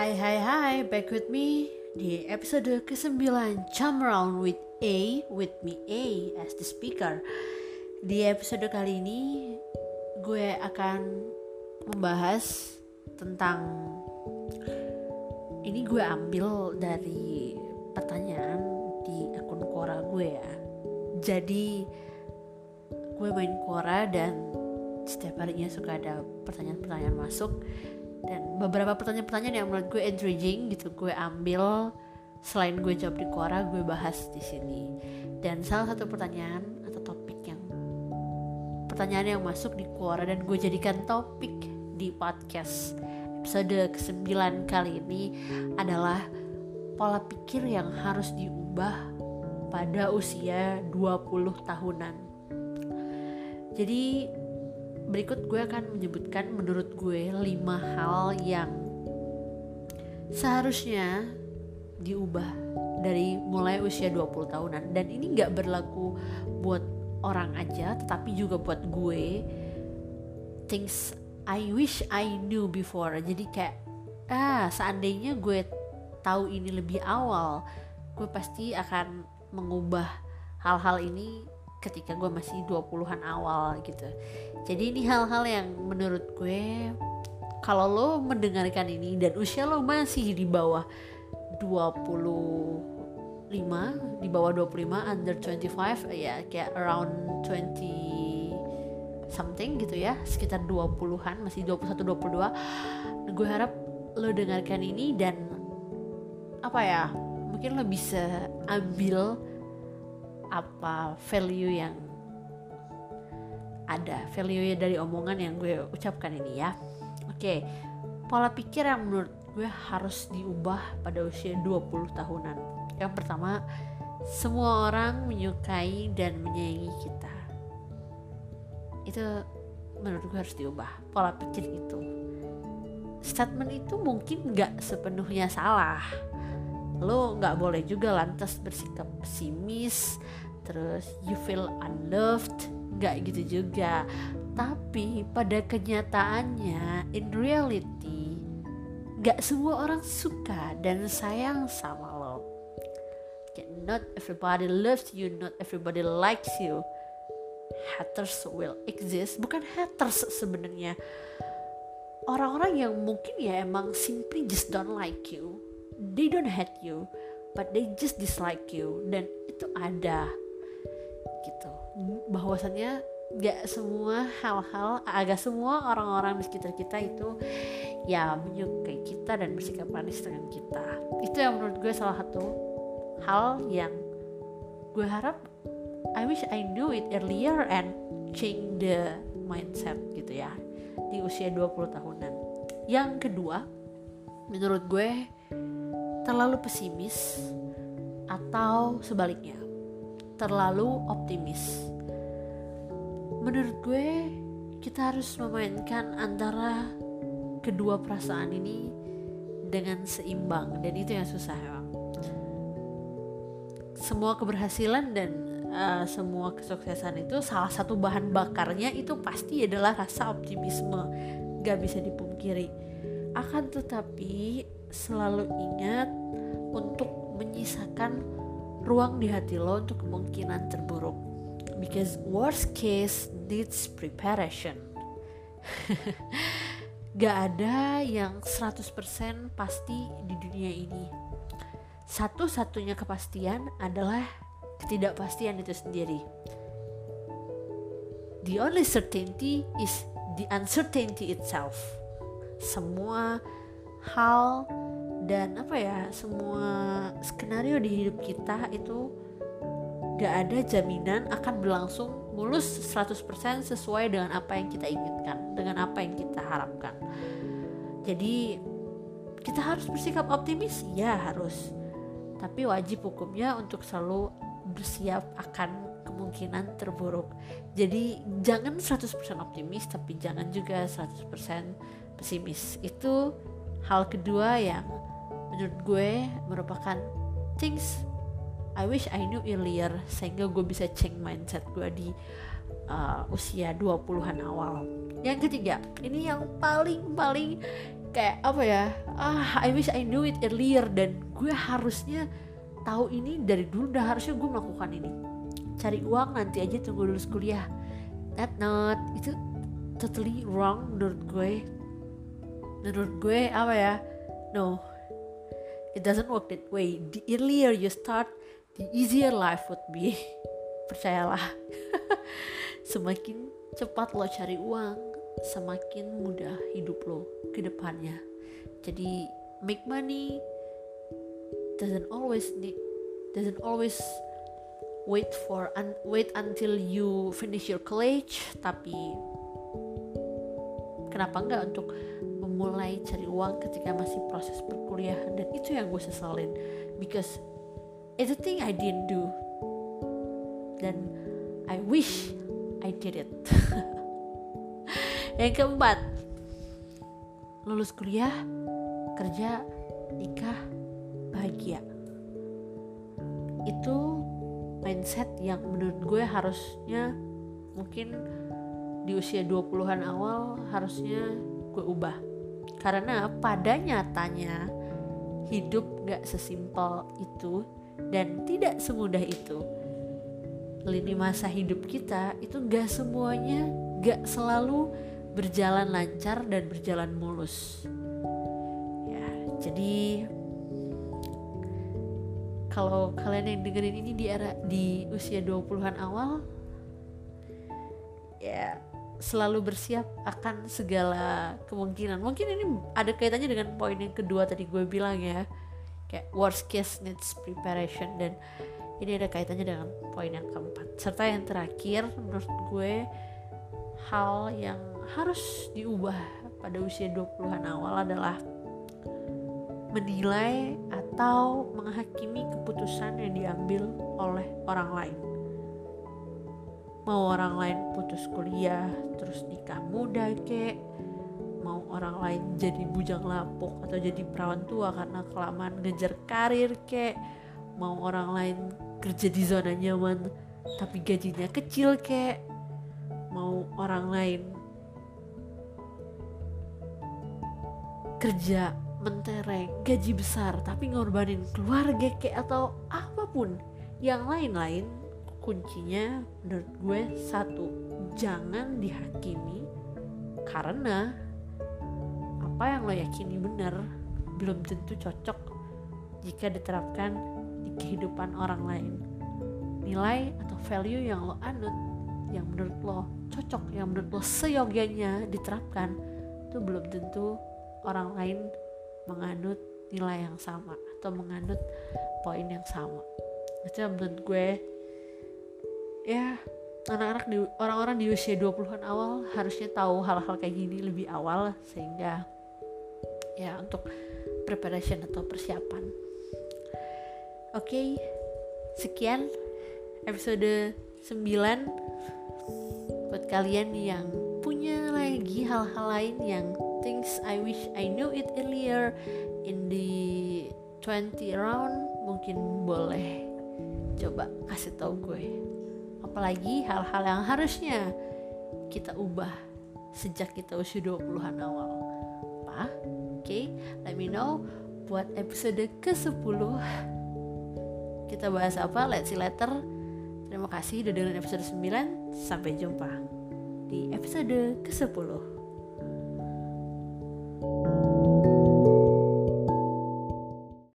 Hai hai hai, back with me di episode ke-9 Jump Around with A, with me A as the speaker. Di episode kali ini gue akan membahas tentang Ini gue ambil dari pertanyaan di akun Quora gue ya. Jadi gue main Quora dan setiap harinya suka ada pertanyaan-pertanyaan masuk dan beberapa pertanyaan-pertanyaan yang menurut gue intriguing gitu gue ambil selain gue jawab di Quora gue bahas di sini. Dan salah satu pertanyaan atau topik yang pertanyaan yang masuk di Quora dan gue jadikan topik di podcast episode ke-9 kali ini adalah pola pikir yang harus diubah pada usia 20 tahunan. Jadi berikut gue akan menyebutkan menurut gue lima hal yang seharusnya diubah dari mulai usia 20 tahunan. Dan ini nggak berlaku buat orang aja tetapi juga buat gue. Things I wish I knew before. Jadi kayak ah seandainya gue tahu ini lebih awal gue pasti akan mengubah hal-hal ini ketika gue masih 20-an awal gitu. Jadi ini hal-hal yang menurut gue kalau lo mendengarkan ini dan usia lo masih di bawah 25 di bawah 25 under 25 ya kayak around 20 something gitu ya sekitar 20-an masih 21 22 gue harap lo dengarkan ini dan apa ya mungkin lo bisa ambil apa value yang ada value dari omongan yang gue ucapkan ini ya. Oke pola pikir yang menurut gue harus diubah pada usia 20 tahunan. Yang pertama semua orang menyukai dan menyayangi kita. Itu menurut gue harus diubah pola pikir itu. Statement itu mungkin gak sepenuhnya salah lo nggak boleh juga lantas bersikap pesimis terus you feel unloved nggak gitu juga. Tapi pada kenyataannya in reality nggak semua orang suka dan sayang sama lo. Not everybody loves you not everybody likes you. Haters will exist. Bukan haters sebenarnya. Orang-orang yang mungkin ya emang simply just don't like you they don't hate you but they just dislike you dan itu ada gitu. Bahwasannya gak semua hal-hal agak semua orang-orang di sekitar kita itu ya menyukai kita dan bersikap manis dengan kita. Itu yang menurut gue salah satu hal yang gue harap I wish I knew it earlier and change the mindset gitu ya di usia 20 tahunan. Yang kedua menurut gue terlalu pesimis atau sebaliknya terlalu optimis. Menurut gue kita harus memainkan antara kedua perasaan ini dengan seimbang dan itu yang susah emang. Semua keberhasilan dan uh, semua kesuksesan itu salah satu bahan bakarnya itu pasti adalah rasa optimisme. Gak bisa dipungkiri. Akan tetapi selalu ingat untuk menyisakan ruang di hati lo untuk kemungkinan terburuk. Because worst case needs preparation. Gak ada yang 100% pasti di dunia ini. Satu-satunya kepastian adalah ketidakpastian itu sendiri. The only certainty is the uncertainty itself. Semua hal dan apa ya semua skenario di hidup kita itu gak ada jaminan akan berlangsung mulus 100% sesuai dengan apa yang kita inginkan dengan apa yang kita harapkan. Jadi kita harus bersikap optimis. Ya harus. Tapi wajib hukumnya untuk selalu bersiap akan kemungkinan terburuk. Jadi jangan 100% optimis tapi jangan juga 100% pesimis. Itu hal kedua yang menurut gue merupakan things I wish I knew earlier sehingga gue bisa change mindset gue di uh, usia 20-an awal. Yang ketiga, ini yang paling paling kayak apa ya ah I wish I knew it earlier dan gue harusnya tahu ini dari dulu udah harusnya gue melakukan ini. Cari uang nanti aja tunggu lulus kuliah. That not itu totally wrong menurut gue. Menurut gue apa ya no it doesn't work that way. The earlier you start the easier life would be. Percayalah. Semakin cepat lo cari uang semakin mudah hidup lo ke depannya. Jadi make money doesn't always need doesn't always wait for un, wait until you finish your college tapi kenapa enggak untuk memulai cari uang ketika masih proses perkuliahan. Dan itu yang gue sesalin. Because it's a thing I didn't do. Dan I wish I did it. Yang keempat lulus kuliah kerja nikah bahagia. Itu mindset yang menurut gue harusnya mungkin di usia 20-an awal harusnya gue ubah karena pada nyatanya hidup gak sesimpel itu dan tidak semudah itu. Lini masa hidup kita itu gak semuanya gak selalu berjalan lancar dan berjalan mulus. Ya jadi kalau kalian yang dengerin ini di era di usia 20-an awal ya selalu bersiap akan segala kemungkinan. Mungkin ini ada kaitannya dengan poin yang kedua tadi gue bilang ya. Kayak worst case needs preparation dan ini ada kaitannya dengan poin yang keempat. Serta yang terakhir menurut gue hal yang harus diubah pada usia 20-an awal adalah menilai atau menghakimi keputusan yang diambil oleh orang lain. Mau orang lain putus kuliah, terus nikah muda kek, mau orang lain jadi bujang lapuk atau jadi perawan tua karena kelamaan ngejar karir kek, mau orang lain kerja di zona nyaman tapi gajinya kecil kek, mau orang lain kerja mentereng gaji besar tapi ngorbanin keluarga kayak atau apa pun yang lain-lain kuncinya menurut gue satu jangan dihakimi karena apa yang lo yakini benar belum tentu cocok jika diterapkan di kehidupan orang lain. Nilai atau value yang lo anut yang menurut lo cocok yang menurut lo seyogianya diterapkan itu belum tentu orang lain menganut nilai yang sama atau menganut poin yang sama. Itu menurut gue ya anak-anak di orang-orang di usia 20-an awal harusnya tahu hal-hal kayak gini lebih awal sehingga ya untuk preparation atau persiapan. Oke okay, sekian episode 9 buat kalian yang punya lagi hal-hal lain yang things I wish I knew it earlier in the 20 round mungkin boleh coba kasih tau gue apalagi hal-hal yang harusnya kita ubah sejak kita usia 20-an awal apa? Oke, okay, let me know buat episode ke-10 kita bahas apa? Let's see later Terima kasih udah dengerin episode 9 Sampai jumpa di episode ke-10